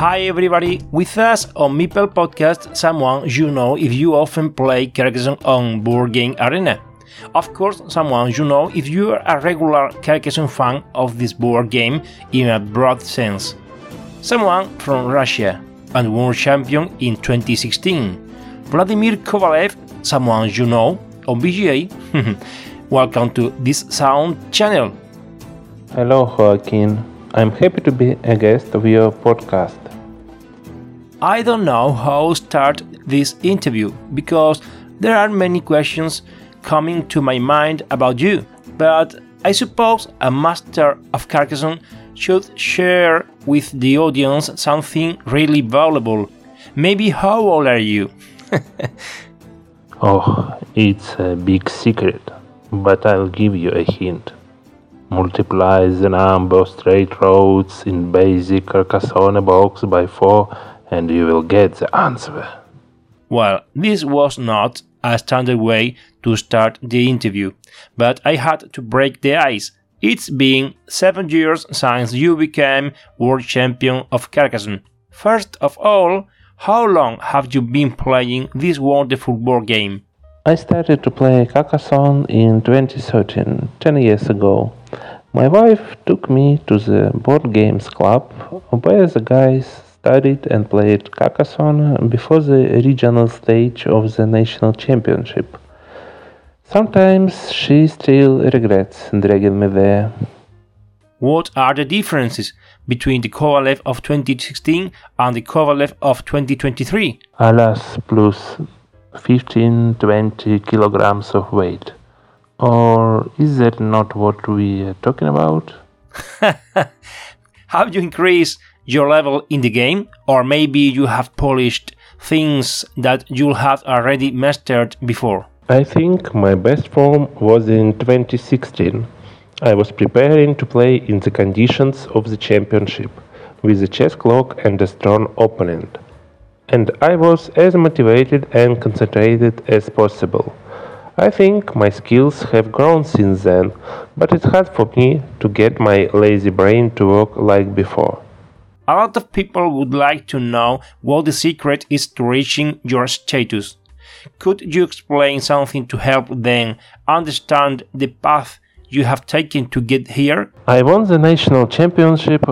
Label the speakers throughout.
Speaker 1: Hi everybody, with us on Meeple Podcast, someone you know if you often play Carcassonne on Board Game Arena. Of course, someone you know if you are a regular Carcassonne fan of this board game in a broad sense. Someone from Russia and world champion in 2016. Vladimir Kovalev, someone you know on BGA. Welcome to this sound channel.
Speaker 2: Hello, Joaquin. I'm happy to be a guest of your podcast.
Speaker 1: I don't know how to start this interview because there are many questions coming to my mind about you, but I suppose a master of Carcassonne should share with the audience something really valuable. Maybe how old are you?
Speaker 2: oh, it's a big secret, but I'll give you a hint. Multiply the number of straight roads in basic Carcassonne box by 4 and you will get the answer.
Speaker 1: Well, this was not a standard way to start the interview, but I had to break the ice. It's been seven years since you became world champion of Carcassonne. First of all, how long have you been playing this wonderful board game?
Speaker 2: I started to play Carcassonne in 2013, 10 years ago. My wife took me to the board games club where the guys studied and played Carcassonne before the regional stage of the national championship. Sometimes she still regrets dragging me there.
Speaker 1: What are the differences between the Kovalev of 2016 and the Kovalev of 2023?
Speaker 2: Alas, plus 15 20 kilograms of weight. Or is that not what we are talking about?
Speaker 1: Have you increased your level in the game, or maybe you have polished things that you have already mastered before?
Speaker 2: I think my best form was in 2016. I was preparing to play in the conditions of the championship, with a chess clock and a strong opponent. And I was as motivated and concentrated as possible. I think my skills have grown since then, but it's hard for me to get my lazy brain to work like before.
Speaker 1: A lot of people would like to know what the secret is to reaching your status. Could you explain something to help them understand the path you have taken to get here?
Speaker 2: I won the national championship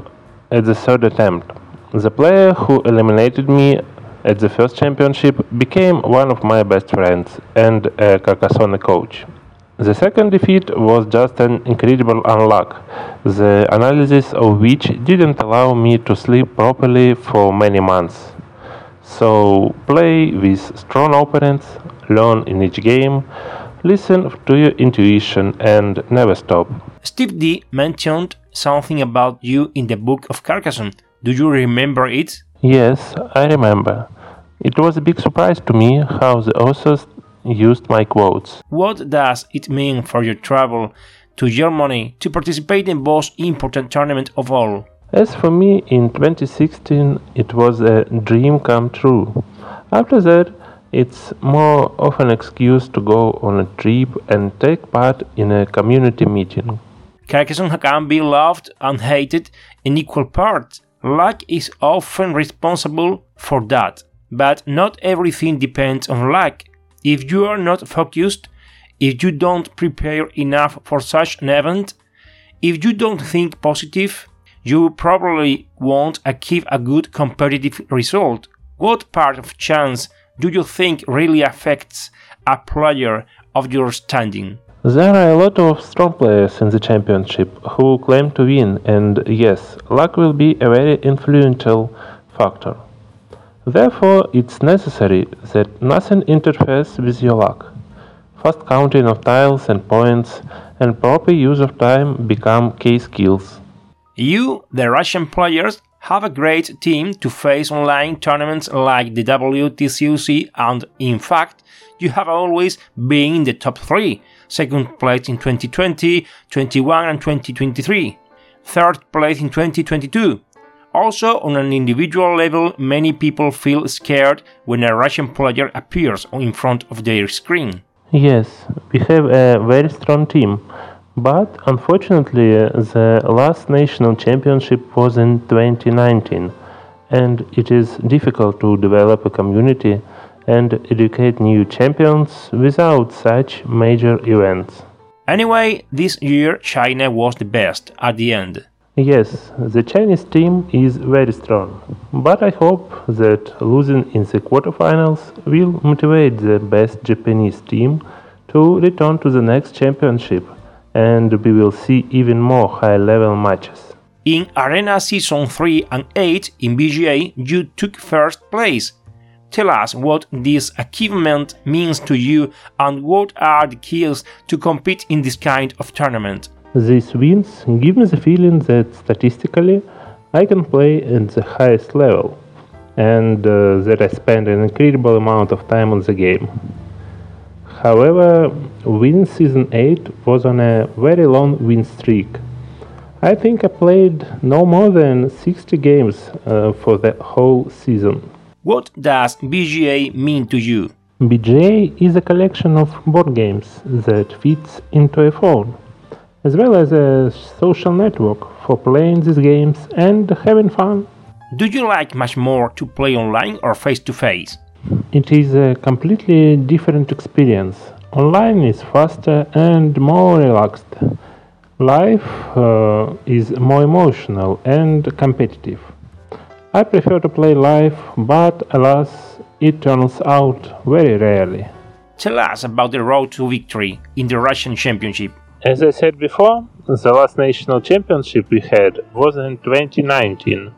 Speaker 2: at the third attempt. The player who eliminated me at the first championship became one of my best friends and a Carcassonne coach. The second defeat was just an incredible unluck, the analysis of which didn't allow me to sleep properly for many months. So, play with strong opponents, learn in each game, listen to your intuition, and never stop.
Speaker 1: Steve D mentioned something about you in the book of Carcassonne. Do you remember it?
Speaker 2: Yes, I remember. It was a big surprise to me how the authors used my quotes.
Speaker 1: What does it mean for your travel to Germany to participate in most important tournament of all?
Speaker 2: As for me, in 2016, it was a dream come true. After that, it's more of an excuse to go on a trip and take part in a community meeting.
Speaker 1: Carcassonne can be loved and hated in equal parts. Luck is often responsible for that, but not everything depends on luck. If you are not focused, if you don't prepare enough for such an event, if you don't think positive, you probably won't achieve a good competitive result. What part of chance do you think really affects a player of your standing?
Speaker 2: There are a lot of strong players in the championship who claim to win, and yes, luck will be a very influential factor. Therefore, it's necessary that nothing interferes with your luck. Fast counting of tiles and points and proper use of time become key skills.
Speaker 1: You, the Russian players, have a great team to face online tournaments like the WTCOC, and in fact, you have always been in the top 3, second place in 2020, 21, and 2023, third place in 2022. Also, on an individual level, many people feel scared when a Russian player appears in front of their screen.
Speaker 2: Yes, we have a very strong team, but unfortunately, uh, the last national championship was in 2019, and it is difficult to develop a community and educate new champions without such major events.
Speaker 1: Anyway, this year China was the best at the end.
Speaker 2: Yes, the Chinese team is very strong, but I hope that losing in the quarterfinals will motivate the best Japanese team to return to the next championship and we will see even more high level matches.
Speaker 1: In Arena Season 3 and 8 in BGA, you took first place. Tell us what this achievement means to you and what are the keys to compete in this kind of tournament.
Speaker 2: These wins give me the feeling that statistically I can play at the highest level and uh, that I spend an incredible amount of time on the game. However, win season 8 was on a very long win streak. I think I played no more than 60 games uh, for the whole season.
Speaker 1: What does BGA mean to you?
Speaker 2: BGA is a collection of board games that fits into a phone as well as a social network for playing these games and having fun.
Speaker 1: Do you like much more to play online or face to face?
Speaker 2: It is a completely different experience. Online is faster and more relaxed. Life uh, is more emotional and competitive. I prefer to play live, but alas, it turns out very rarely.
Speaker 1: Tell us about the road to victory in the Russian Championship.
Speaker 2: As I said before, the last national championship we had was in 2019.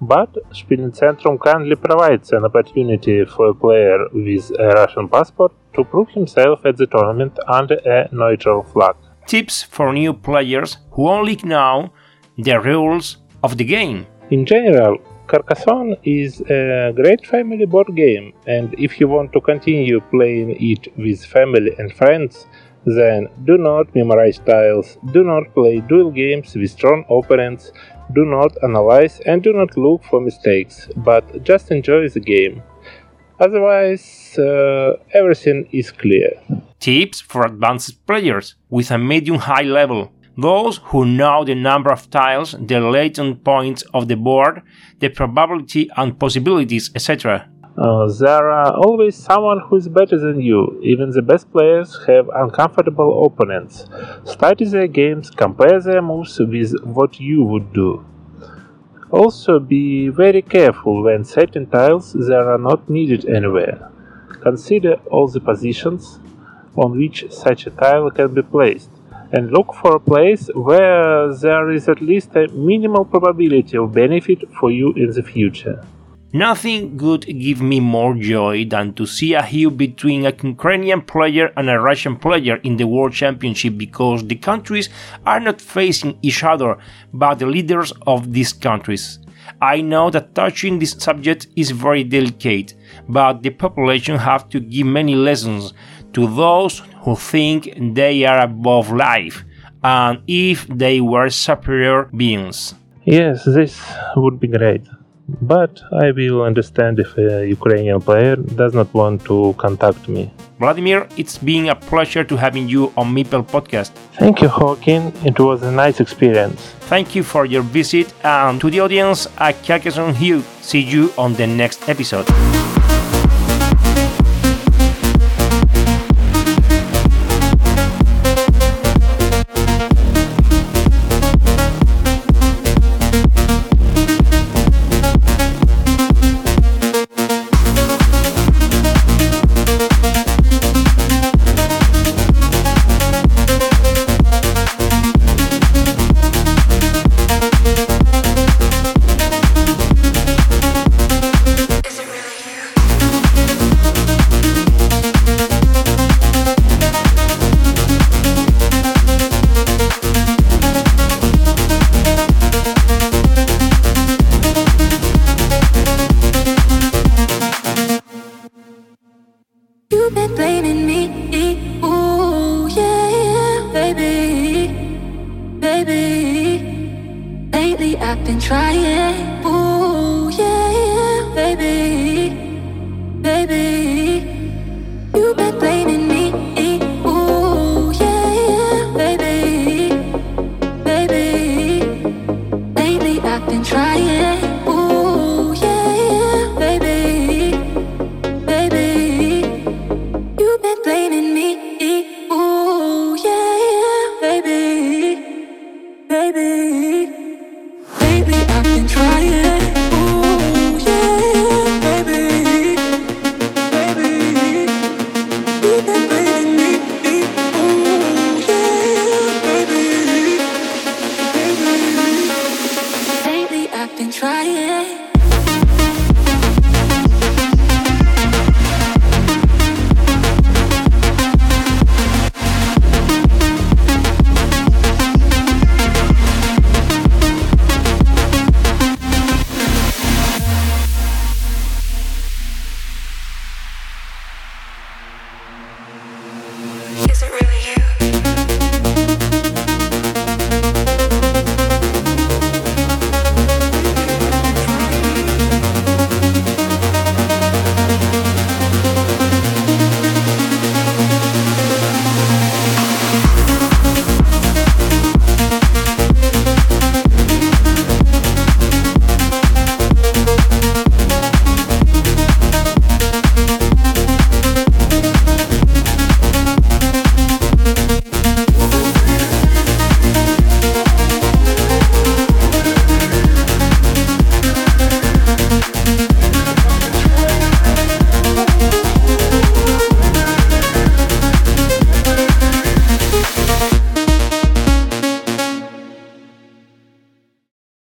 Speaker 2: But Spielencentrum kindly provides an opportunity for a player with a Russian passport to prove himself at the tournament under a neutral flag.
Speaker 1: Tips for new players who only know the rules of the game.
Speaker 2: In general, Carcassonne is a great family board game, and if you want to continue playing it with family and friends, then do not memorize tiles, do not play duel games with strong opponents, do not analyze and do not look for mistakes, but just enjoy the game. Otherwise, uh, everything is clear.
Speaker 1: Tips for advanced players with a medium high level. Those who know the number of tiles, the latent points of the board, the probability and possibilities, etc.
Speaker 2: Uh, there are always someone who is better than you. Even the best players have uncomfortable opponents. Study their games, compare their moves with what you would do. Also, be very careful when setting tiles that are not needed anywhere. Consider all the positions on which such a tile can be placed and look for a place where there is at least a minimal probability of benefit for you in the future.
Speaker 1: Nothing could give me more joy than to see a hew between a Ukrainian player and a Russian player in the World Championship because the countries are not facing each other but the leaders of these countries. I know that touching this subject is very delicate, but the population have to give many lessons to those who think they are above life and if they were superior beings.
Speaker 2: Yes, this would be great. But I will understand if a Ukrainian player does not want to contact me.
Speaker 1: Vladimir, it's been a pleasure to having you on Meeple podcast.
Speaker 2: Thank you, Joaquin. It was a nice experience.
Speaker 1: Thank you for your visit and to the audience at Carcassonne Hill. See you on the next episode. baby.